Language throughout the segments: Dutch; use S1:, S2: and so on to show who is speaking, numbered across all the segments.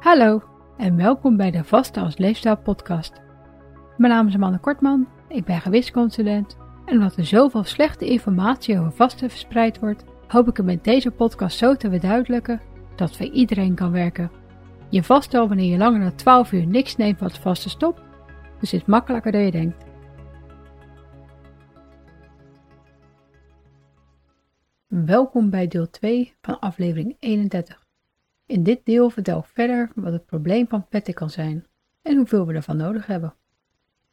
S1: Hallo en welkom bij de Vaste als Leefstijl podcast. Mijn naam is Amanda Kortman, ik ben gewichtsconsulent en omdat er zoveel slechte informatie over vasten verspreid wordt, hoop ik het met deze podcast zo te verduidelijken dat voor iedereen kan werken. Je vast wanneer je langer dan 12 uur niks neemt wat vaste stopt, dus is makkelijker dan je denkt. Welkom bij deel 2 van aflevering 31. In dit deel vertel ik verder wat het probleem van vetten kan zijn en hoeveel we ervan nodig hebben.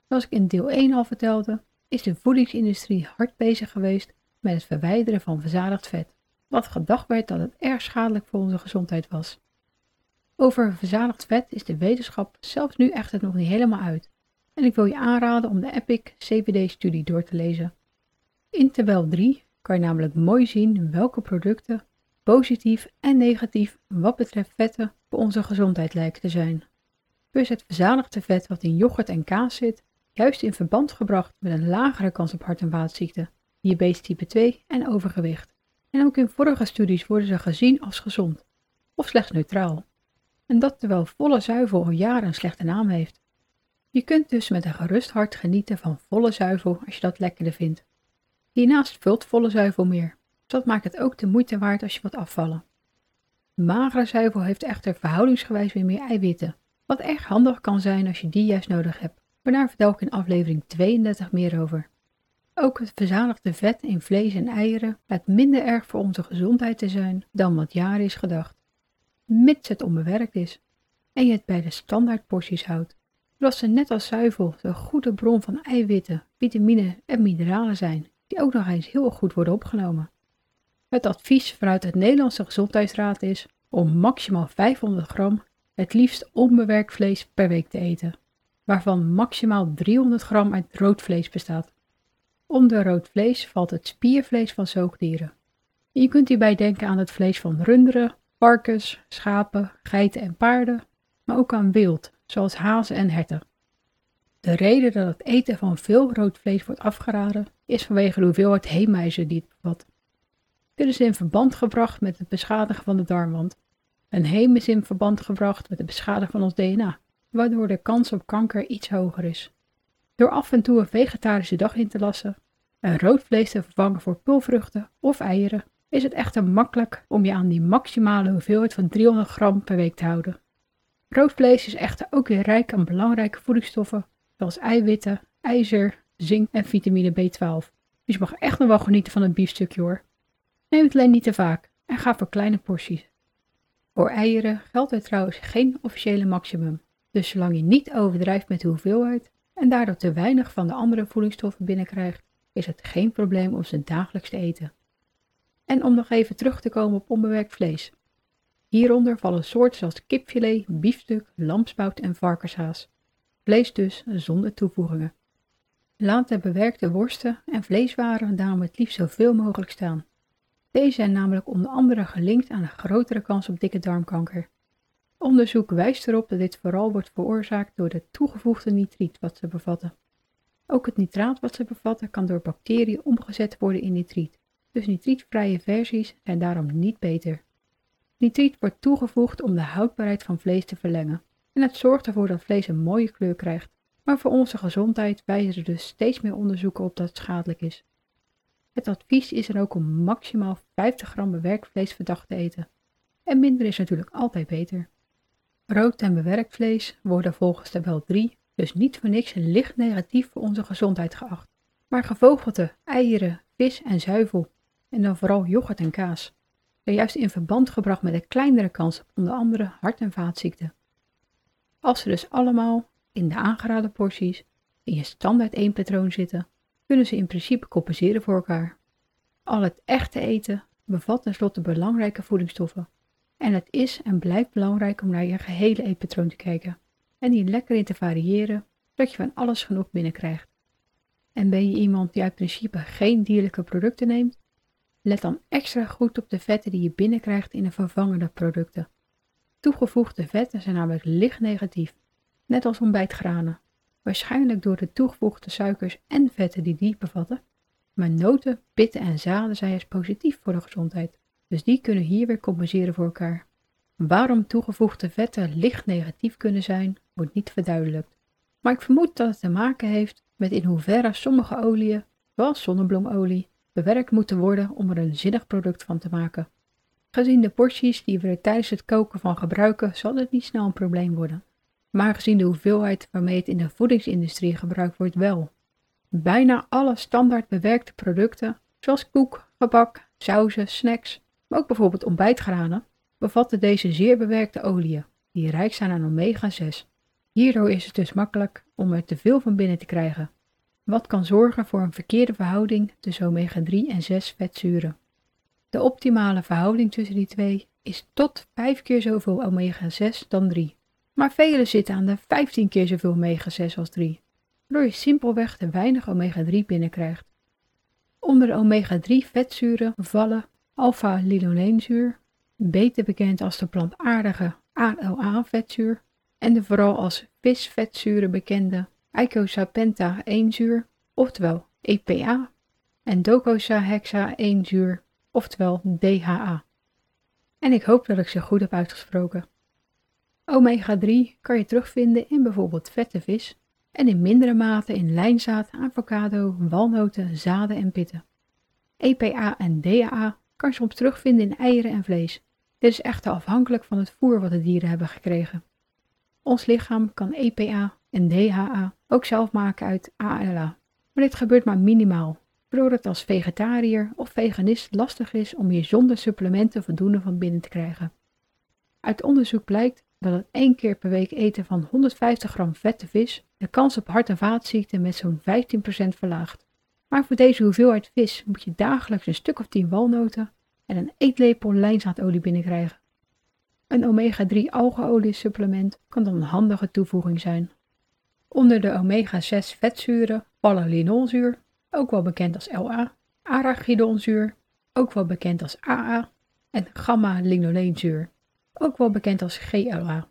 S1: Zoals ik in deel 1 al vertelde, is de voedingsindustrie hard bezig geweest met het verwijderen van verzadigd vet, wat gedacht werd dat het erg schadelijk voor onze gezondheid was. Over verzadigd vet is de wetenschap zelfs nu echter nog niet helemaal uit en ik wil je aanraden om de EPIC CVD-studie door te lezen. In tabel 3 kan je namelijk mooi zien welke producten positief en negatief wat betreft vetten voor onze gezondheid lijken te zijn. Dus het verzadigde vet wat in yoghurt en kaas zit, juist in verband gebracht met een lagere kans op hart- en vaatziekten, diabetes type 2 en overgewicht. En ook in vorige studies worden ze gezien als gezond, of slechts neutraal. En dat terwijl volle zuivel al jaren een slechte naam heeft. Je kunt dus met een gerust hart genieten van volle zuivel als je dat lekkerder vindt. Hiernaast vult volle zuivel meer. Dat maakt het ook de moeite waard als je wilt afvallen. Magere zuivel heeft echter verhoudingsgewijs weer meer eiwitten, wat erg handig kan zijn als je die juist nodig hebt. Maar daar vertel ik in aflevering 32 meer over. Ook het verzadigde vet in vlees en eieren lijkt minder erg voor onze gezondheid te zijn dan wat jaren is gedacht. Mits het onbewerkt is en je het bij de standaard porties houdt, zodat ze net als zuivel een goede bron van eiwitten, vitamine en mineralen zijn, die ook nog eens heel goed worden opgenomen. Het advies vanuit het Nederlandse Gezondheidsraad is om maximaal 500 gram het liefst onbewerkt vlees per week te eten, waarvan maximaal 300 gram uit rood vlees bestaat. Onder rood vlees valt het spiervlees van zoogdieren. Je kunt hierbij denken aan het vlees van runderen, varkens, schapen, geiten en paarden, maar ook aan wild, zoals hazen en herten. De reden dat het eten van veel rood vlees wordt afgeraden, is vanwege de hoeveelheid heemijzer die het bevat. Dit is in verband gebracht met het beschadigen van de darmwand. Een heem is in verband gebracht met het beschadigen van ons DNA, waardoor de kans op kanker iets hoger is. Door af en toe een vegetarische dag in te lassen en rood vlees te vervangen voor pulvruchten of eieren, is het echter makkelijk om je aan die maximale hoeveelheid van 300 gram per week te houden. Rood vlees is echter ook weer rijk aan belangrijke voedingsstoffen zoals eiwitten, ijzer, zink en vitamine B12. Dus je mag echt nog wel genieten van een biefstukje hoor. Neem het alleen niet te vaak en ga voor kleine porties. Voor eieren geldt er trouwens geen officiële maximum, dus zolang je niet overdrijft met de hoeveelheid en daardoor te weinig van de andere voedingsstoffen binnenkrijgt, is het geen probleem om ze dagelijks te eten. En om nog even terug te komen op onbewerkt vlees. Hieronder vallen soorten zoals kipfilet, biefstuk, lamsbout en varkenshaas. Vlees dus zonder toevoegingen. Laat de bewerkte worsten en vleeswaren daarom het liefst zoveel mogelijk staan. Deze zijn namelijk onder andere gelinkt aan een grotere kans op dikke darmkanker. Onderzoek wijst erop dat dit vooral wordt veroorzaakt door de toegevoegde nitriet wat ze bevatten. Ook het nitraat wat ze bevatten kan door bacteriën omgezet worden in nitriet, dus nitrietvrije versies zijn daarom niet beter. Nitriet wordt toegevoegd om de houdbaarheid van vlees te verlengen en het zorgt ervoor dat vlees een mooie kleur krijgt, maar voor onze gezondheid wijzen er dus steeds meer onderzoeken op dat het schadelijk is. Het advies is er ook om maximaal 50 gram bewerkt vlees per dag te eten. En minder is natuurlijk altijd beter. Rood en bewerkt vlees worden volgens tabel 3 dus niet voor niks licht negatief voor onze gezondheid geacht. Maar gevogelte, eieren, vis en zuivel, en dan vooral yoghurt en kaas, zijn juist in verband gebracht met een kleinere kans op onder andere hart- en vaatziekten. Als ze dus allemaal in de aangeraden porties in je standaard eetpatroon zitten, kunnen ze in principe compenseren voor elkaar. Al het echte eten bevat tenslotte belangrijke voedingsstoffen. En het is en blijft belangrijk om naar je gehele eetpatroon te kijken en hier lekker in te variëren, zodat je van alles genoeg binnenkrijgt. En ben je iemand die uit principe geen dierlijke producten neemt? Let dan extra goed op de vetten die je binnenkrijgt in de vervangende producten. Toegevoegde vetten zijn namelijk licht negatief, net als ontbijtgranen waarschijnlijk door de toegevoegde suikers en vetten die die bevatten. Maar noten, pitten en zaden zijn juist positief voor de gezondheid, dus die kunnen hier weer compenseren voor elkaar. Waarom toegevoegde vetten licht negatief kunnen zijn, wordt niet verduidelijkt. Maar ik vermoed dat het te maken heeft met in hoeverre sommige oliën, zoals zonnebloemolie, bewerkt moeten worden om er een zinnig product van te maken. Gezien de porties die we er tijdens het koken van gebruiken, zal het niet snel een probleem worden. Maar gezien de hoeveelheid waarmee het in de voedingsindustrie gebruikt wordt wel. Bijna alle standaard bewerkte producten, zoals koek, gebak, sauzen, snacks, maar ook bijvoorbeeld ontbijtgranen, bevatten deze zeer bewerkte oliën, die rijk zijn aan omega-6. Hierdoor is het dus makkelijk om er te veel van binnen te krijgen, wat kan zorgen voor een verkeerde verhouding tussen omega-3 en 6 vetzuren. De optimale verhouding tussen die twee is tot 5 keer zoveel omega-6 dan 3, maar velen zitten aan de 15 keer zoveel omega-6 als 3, waardoor je simpelweg te weinig omega-3 binnenkrijgt. Onder de omega-3 vetzuren vallen alpha-linoleenzuur, beter bekend als de plantaardige ALA-vetzuur, en de vooral als visvetzuren bekende eicosapenta-1-zuur, oftewel EPA, en docosahexaene-zuur, oftewel DHA. En ik hoop dat ik ze goed heb uitgesproken. Omega-3 kan je terugvinden in bijvoorbeeld vette vis en in mindere mate in lijnzaad, avocado, walnoten, zaden en pitten. EPA en DHA kan je soms terugvinden in eieren en vlees. Dit is echter afhankelijk van het voer wat de dieren hebben gekregen. Ons lichaam kan EPA en DHA ook zelf maken uit ALA, maar dit gebeurt maar minimaal, waardoor het als vegetariër of veganist lastig is om hier zonder supplementen voldoende van binnen te krijgen. Uit onderzoek blijkt dat het één keer per week eten van 150 gram vette vis de kans op hart- en vaatziekten met zo'n 15% verlaagt. Maar voor deze hoeveelheid vis moet je dagelijks een stuk of 10 walnoten en een eetlepel lijnzaadolie binnenkrijgen. Een omega-3 algeolie supplement kan dan een handige toevoeging zijn. Onder de omega-6 vetzuren vallen linolzuur, ook wel bekend als LA, arachidonzuur, ook wel bekend als AA, en gamma-linoleenzuur, ook wel bekend als GLA.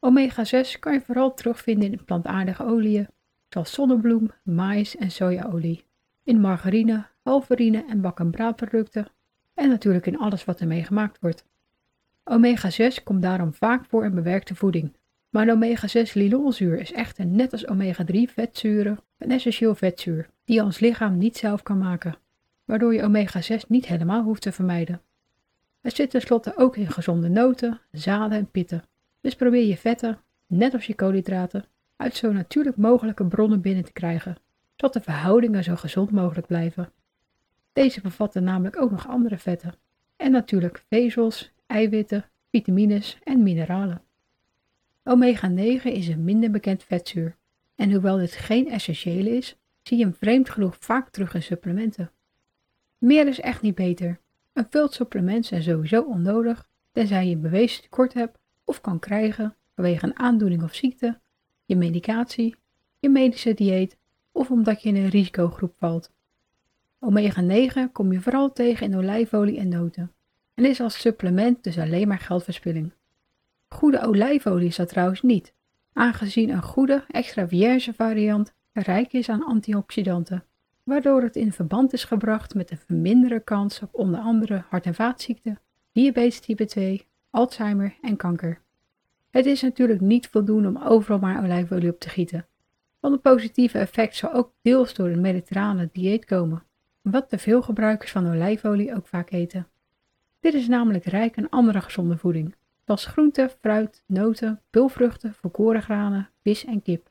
S1: Omega-6 kan je vooral terugvinden in plantaardige oliën, zoals zonnebloem, maïs en sojaolie, in margarine, halverine en bak- en braadproducten en natuurlijk in alles wat ermee gemaakt wordt. Omega-6 komt daarom vaak voor in bewerkte voeding. Maar de omega-6 linolzuur is echter net als omega-3 vetzuren een essentieel vetzuur die ons lichaam niet zelf kan maken, waardoor je omega-6 niet helemaal hoeft te vermijden. Het zit tenslotte ook in gezonde noten, zaden en pitten, dus probeer je vetten, net als je koolhydraten, uit zo natuurlijk mogelijke bronnen binnen te krijgen, zodat de verhoudingen zo gezond mogelijk blijven. Deze bevatten namelijk ook nog andere vetten en natuurlijk vezels, eiwitten, vitamines en mineralen. Omega-9 is een minder bekend vetzuur en hoewel dit geen essentiële is, zie je hem vreemd genoeg vaak terug in supplementen. Meer is echt niet beter. Een vult supplement zijn sowieso onnodig, tenzij je bewezen tekort hebt of kan krijgen vanwege een aandoening of ziekte, je medicatie, je medische dieet of omdat je in een risicogroep valt. Omega-9 kom je vooral tegen in olijfolie en noten en is als supplement dus alleen maar geldverspilling. Goede olijfolie is dat trouwens niet, aangezien een goede extra vierge variant rijk is aan antioxidanten, waardoor het in verband is gebracht met een verminderde kans op onder andere hart- en vaatziekten, diabetes type 2, Alzheimer en kanker. Het is natuurlijk niet voldoende om overal maar olijfolie op te gieten, want het positieve effect zal ook deels door een mediterrane dieet komen, wat de veel gebruikers van olijfolie ook vaak eten. Dit is namelijk rijk aan andere gezonde voeding, zoals groenten, fruit, noten, pulvruchten, volkoren granen, vis en kip.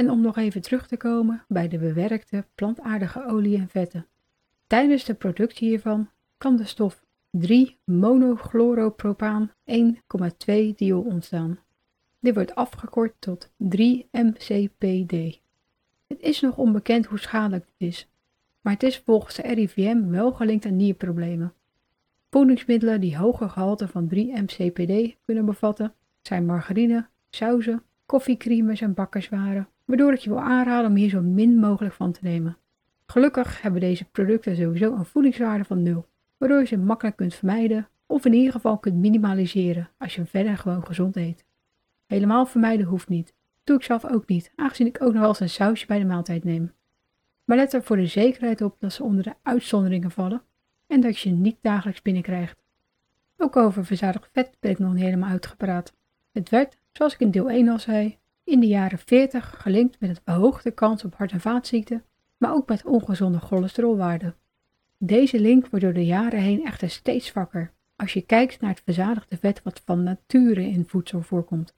S1: En om nog even terug te komen bij de bewerkte plantaardige olie en vetten. Tijdens de productie hiervan kan de stof 3-monochloropropaan 1,2 diol ontstaan. Dit wordt afgekort tot 3-MCPD. Het is nog onbekend hoe schadelijk dit is, maar het is volgens de RIVM wel gelinkt aan nierproblemen. Voedingsmiddelen die hoge gehalte van 3-MCPD kunnen bevatten zijn margarine, sauzen, koffiecreamers en bakkerswaren, waardoor ik je wil aanraden om hier zo min mogelijk van te nemen. Gelukkig hebben deze producten sowieso een voedingswaarde van 0, waardoor je ze makkelijk kunt vermijden of in ieder geval kunt minimaliseren als je verder gewoon gezond eet. Helemaal vermijden hoeft niet. doe ik zelf ook niet, aangezien ik ook nog wel eens een sausje bij de maaltijd neem. Maar let er voor de zekerheid op dat ze onder de uitzonderingen vallen en dat je ze niet dagelijks binnenkrijgt. Ook over verzadigd vet ben ik nog niet helemaal uitgepraat. Het werd, zoals ik in deel 1 al zei, in de jaren 40 gelinkt met een verhoogde kans op hart- en vaatziekten, maar ook met ongezonde cholesterolwaarden. Deze link wordt door de jaren heen echter steeds zwakker als je kijkt naar het verzadigde vet wat van nature in voedsel voorkomt.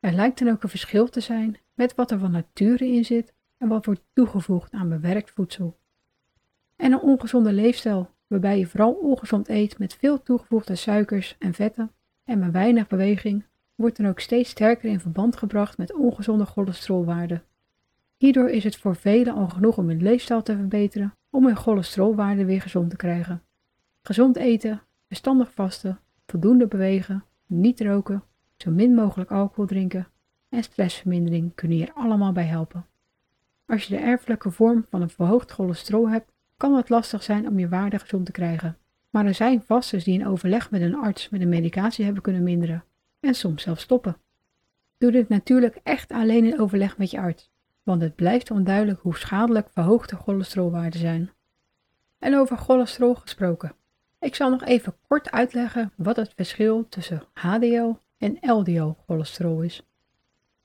S1: Er lijkt dan ook een verschil te zijn met wat er van nature in zit en wat wordt toegevoegd aan bewerkt voedsel. En een ongezonde leefstijl, waarbij je vooral ongezond eet met veel toegevoegde suikers en vetten en met weinig beweging, wordt dan ook steeds sterker in verband gebracht met ongezonde cholesterolwaarden. Hierdoor is het voor velen al genoeg om hun leefstijl te verbeteren om hun cholesterolwaarden weer gezond te krijgen. Gezond eten, verstandig vasten, voldoende bewegen, niet roken, zo min mogelijk alcohol drinken en stressvermindering kunnen hier allemaal bij helpen. Als je de erfelijke vorm van een verhoogd cholesterol hebt, kan het lastig zijn om je waarde gezond te krijgen. Maar er zijn vasters die in overleg met een arts met een medicatie hebben kunnen minderen en soms zelfs stoppen. Doe dit natuurlijk echt alleen in overleg met je arts, want het blijft onduidelijk hoe schadelijk verhoogde cholesterolwaarden zijn. En over cholesterol gesproken. Ik zal nog even kort uitleggen wat het verschil tussen HDL en LDL-cholesterol is.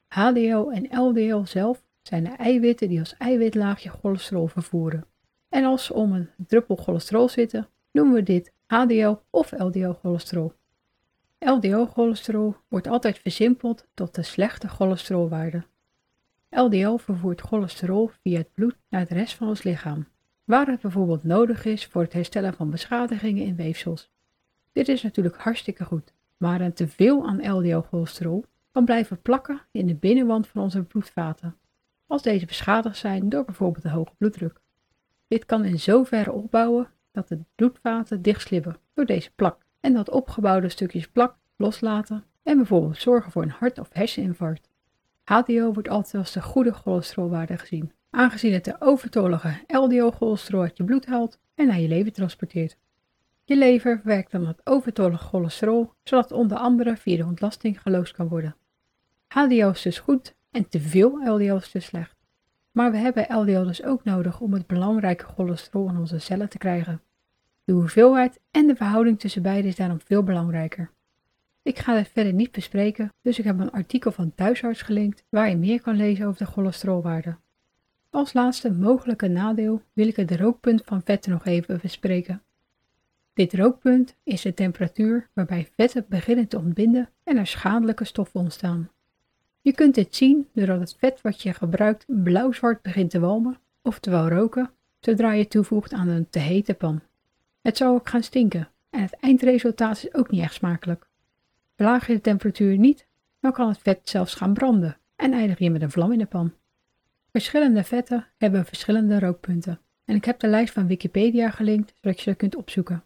S1: HDL en LDL zelf zijn de eiwitten die als eiwitlaagje cholesterol vervoeren. En als ze om een druppel cholesterol zitten, noemen we dit HDL of LDL-cholesterol. LDL-cholesterol wordt altijd versimpeld tot de slechte cholesterolwaarde. LDL vervoert cholesterol via het bloed naar de rest van ons lichaam, waar het bijvoorbeeld nodig is voor het herstellen van beschadigingen in weefsels. Dit is natuurlijk hartstikke goed, maar een teveel aan LDL-cholesterol kan blijven plakken in de binnenwand van onze bloedvaten, als deze beschadigd zijn door bijvoorbeeld de hoge bloeddruk. Dit kan in zoverre opbouwen dat de bloedvaten dichtslibben door deze plak en dat opgebouwde stukjes plak loslaten en bijvoorbeeld zorgen voor een hart- of herseninfarct. HDL wordt altijd als de goede cholesterolwaarde gezien, aangezien het de overtollige LDL-cholesterol uit je bloed haalt en naar je lever transporteert. Je lever werkt dan het overtollige cholesterol, zodat onder andere via de ontlasting geloosd kan worden. HDL is dus goed en te veel LDL is dus slecht. Maar we hebben LDL dus ook nodig om het belangrijke cholesterol in onze cellen te krijgen. De hoeveelheid en de verhouding tussen beide is daarom veel belangrijker. Ik ga dit verder niet bespreken, dus ik heb een artikel van Thuisarts gelinkt waar je meer kan lezen over de cholesterolwaarde. Als laatste mogelijke nadeel wil ik het rookpunt van vetten nog even bespreken. Dit rookpunt is de temperatuur waarbij vetten beginnen te ontbinden en er schadelijke stoffen ontstaan. Je kunt dit zien doordat het vet wat je gebruikt blauw-zwart begint te walmen, oftewel roken, zodra je toevoegt aan een te hete pan. Het zou ook gaan stinken en het eindresultaat is ook niet echt smakelijk. Verlaag je de temperatuur niet, dan kan het vet zelfs gaan branden en eindig je met een vlam in de pan. Verschillende vetten hebben verschillende rookpunten en ik heb de lijst van Wikipedia gelinkt zodat je ze kunt opzoeken.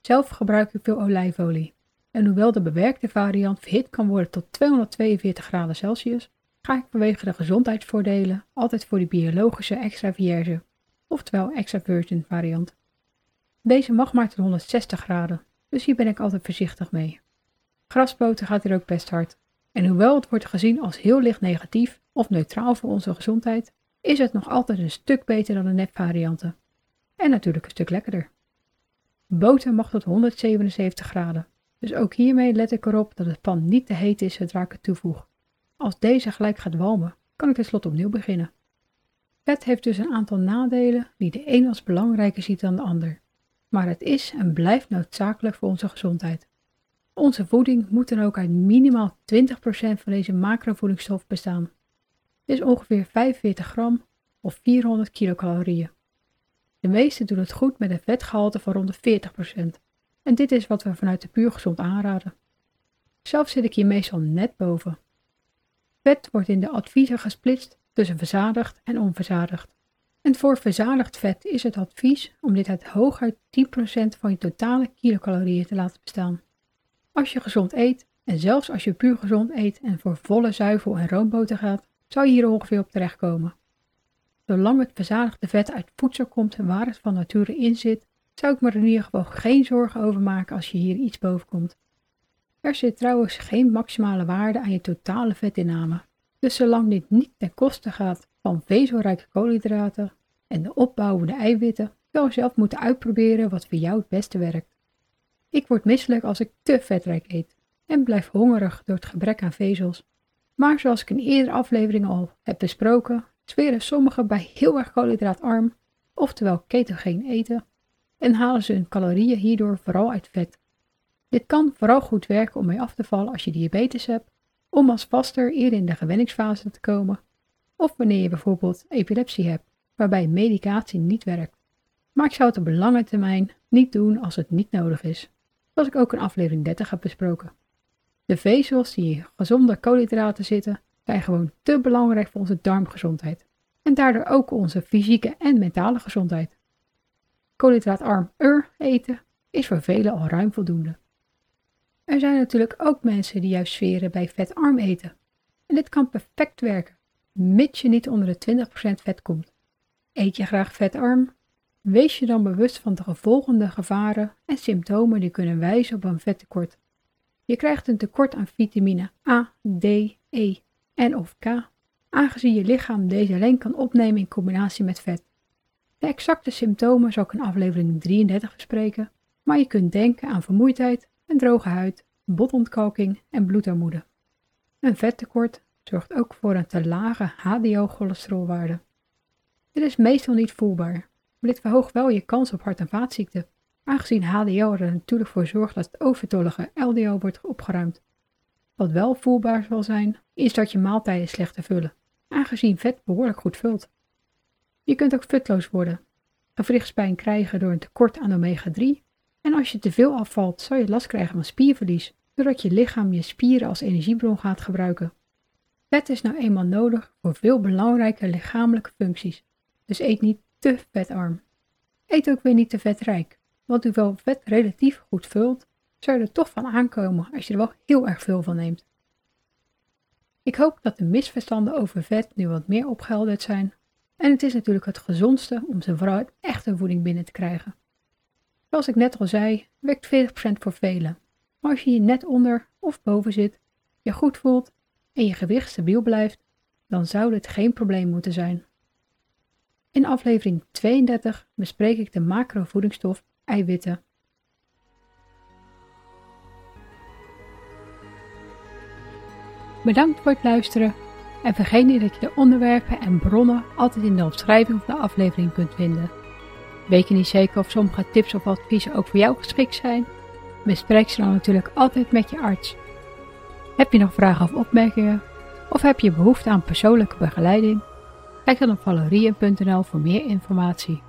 S1: Zelf gebruik ik veel olijfolie en hoewel de bewerkte variant verhit kan worden tot 242 graden Celsius, ga ik vanwege de gezondheidsvoordelen altijd voor de biologische extra vierge, oftewel extra virgin variant. Deze mag maar tot 160 graden, dus hier ben ik altijd voorzichtig mee. Grasboter gaat hier ook best hard. En hoewel het wordt gezien als heel licht negatief of neutraal voor onze gezondheid, is het nog altijd een stuk beter dan de nepvarianten. En natuurlijk een stuk lekkerder. Boter mag tot 177 graden, dus ook hiermee let ik erop dat het pan niet te heet is zodra ik het toevoeg. Als deze gelijk gaat walmen, kan ik tenslotte opnieuw beginnen. Vet heeft dus een aantal nadelen die de een als belangrijker ziet dan de ander maar het is en blijft noodzakelijk voor onze gezondheid. Onze voeding moet dan ook uit minimaal 20% van deze macrovoedingsstof bestaan. Dit is ongeveer 45 gram of 400 kilocalorieën. De meesten doen het goed met een vetgehalte van rond de 40%. En dit is wat we vanuit de puur gezond aanraden. Zelf zit ik hier meestal net boven. Vet wordt in de adviezen gesplitst tussen verzadigd en onverzadigd. En voor verzadigd vet is het advies om dit uit hooguit 10% van je totale kilocalorieën te laten bestaan. Als je gezond eet, en zelfs als je puur gezond eet en voor volle zuivel en roomboter gaat, zou je hier ongeveer op terechtkomen. Zolang het verzadigde vet uit voedsel komt waar het van nature in zit, zou ik me er in ieder geval geen zorgen over maken als je hier iets boven komt. Er zit trouwens geen maximale waarde aan je totale vetinname, dus zolang dit niet ten koste gaat van vezelrijke koolhydraten en de opbouwende eiwitten, je zelf moeten uitproberen wat voor jou het beste werkt. Ik word misselijk als ik te vetrijk eet en blijf hongerig door het gebrek aan vezels. Maar zoals ik in eerdere afleveringen al heb besproken, zweren sommigen bij heel erg koolhydraatarm, oftewel ketogeen eten, en halen ze hun calorieën hierdoor vooral uit vet. Dit kan vooral goed werken om mee af te vallen als je diabetes hebt, om als vaster eerder in de gewenningsfase te komen, of wanneer je bijvoorbeeld epilepsie hebt, waarbij medicatie niet werkt. Maar ik zou het op lange termijn niet doen als het niet nodig is, zoals ik ook in aflevering 30 heb besproken. De vezels die in gezonde koolhydraten zitten, zijn gewoon te belangrijk voor onze darmgezondheid en daardoor ook onze fysieke en mentale gezondheid. Koolhydraatarm ur eten is voor velen al ruim voldoende. Er zijn natuurlijk ook mensen die juist sferen bij vetarm eten. En dit kan perfect werken, mits je niet onder de 20% vet komt. Eet je graag vetarm? Wees je dan bewust van de gevolgende gevaren en symptomen die kunnen wijzen op een vettekort. Je krijgt een tekort aan vitamine A, D, E en of K, aangezien je lichaam deze alleen kan opnemen in combinatie met vet. De exacte symptomen zal ik in aflevering 33 bespreken, maar je kunt denken aan vermoeidheid, een droge huid, botontkalking en bloedarmoede. Een vettekort zorgt ook voor een te lage HDL-cholesterolwaarde. Dit is meestal niet voelbaar, maar dit verhoogt wel je kans op hart- en vaatziekten, aangezien HDL er natuurlijk voor zorgt dat het overtollige LDL wordt opgeruimd. Wat wel voelbaar zal zijn, is dat je maaltijden slechter vullen, aangezien vet behoorlijk goed vult. Je kunt ook futloos worden, gewrichtspijn krijgen door een tekort aan omega-3 en als je te veel afvalt, zal je last krijgen van spierverlies, doordat je lichaam je spieren als energiebron gaat gebruiken. Vet is nou eenmaal nodig voor veel belangrijke lichamelijke functies, dus eet niet te vetarm. Eet ook weer niet te vetrijk, want hoewel vet relatief goed vult, zou er toch van aankomen als je er wel heel erg veel van neemt. Ik hoop dat de misverstanden over vet nu wat meer opgehelderd zijn. En het is natuurlijk het gezondste om ze vooral echte voeding binnen te krijgen. Zoals ik net al zei, werkt 40% voor velen. Maar als je hier net onder of boven zit, je goed voelt en je gewicht stabiel blijft, dan zou dit geen probleem moeten zijn. In aflevering 32 bespreek ik de macrovoedingsstof eiwitten. Bedankt voor het luisteren en vergeet niet dat je de onderwerpen en bronnen altijd in de omschrijving van de aflevering kunt vinden. Weet je niet zeker of sommige tips of adviezen ook voor jou geschikt zijn? Bespreek ze dan natuurlijk altijd met je arts. Heb je nog vragen of opmerkingen? Of heb je behoefte aan persoonlijke begeleiding? Kijk dan op valerien.nl voor meer informatie.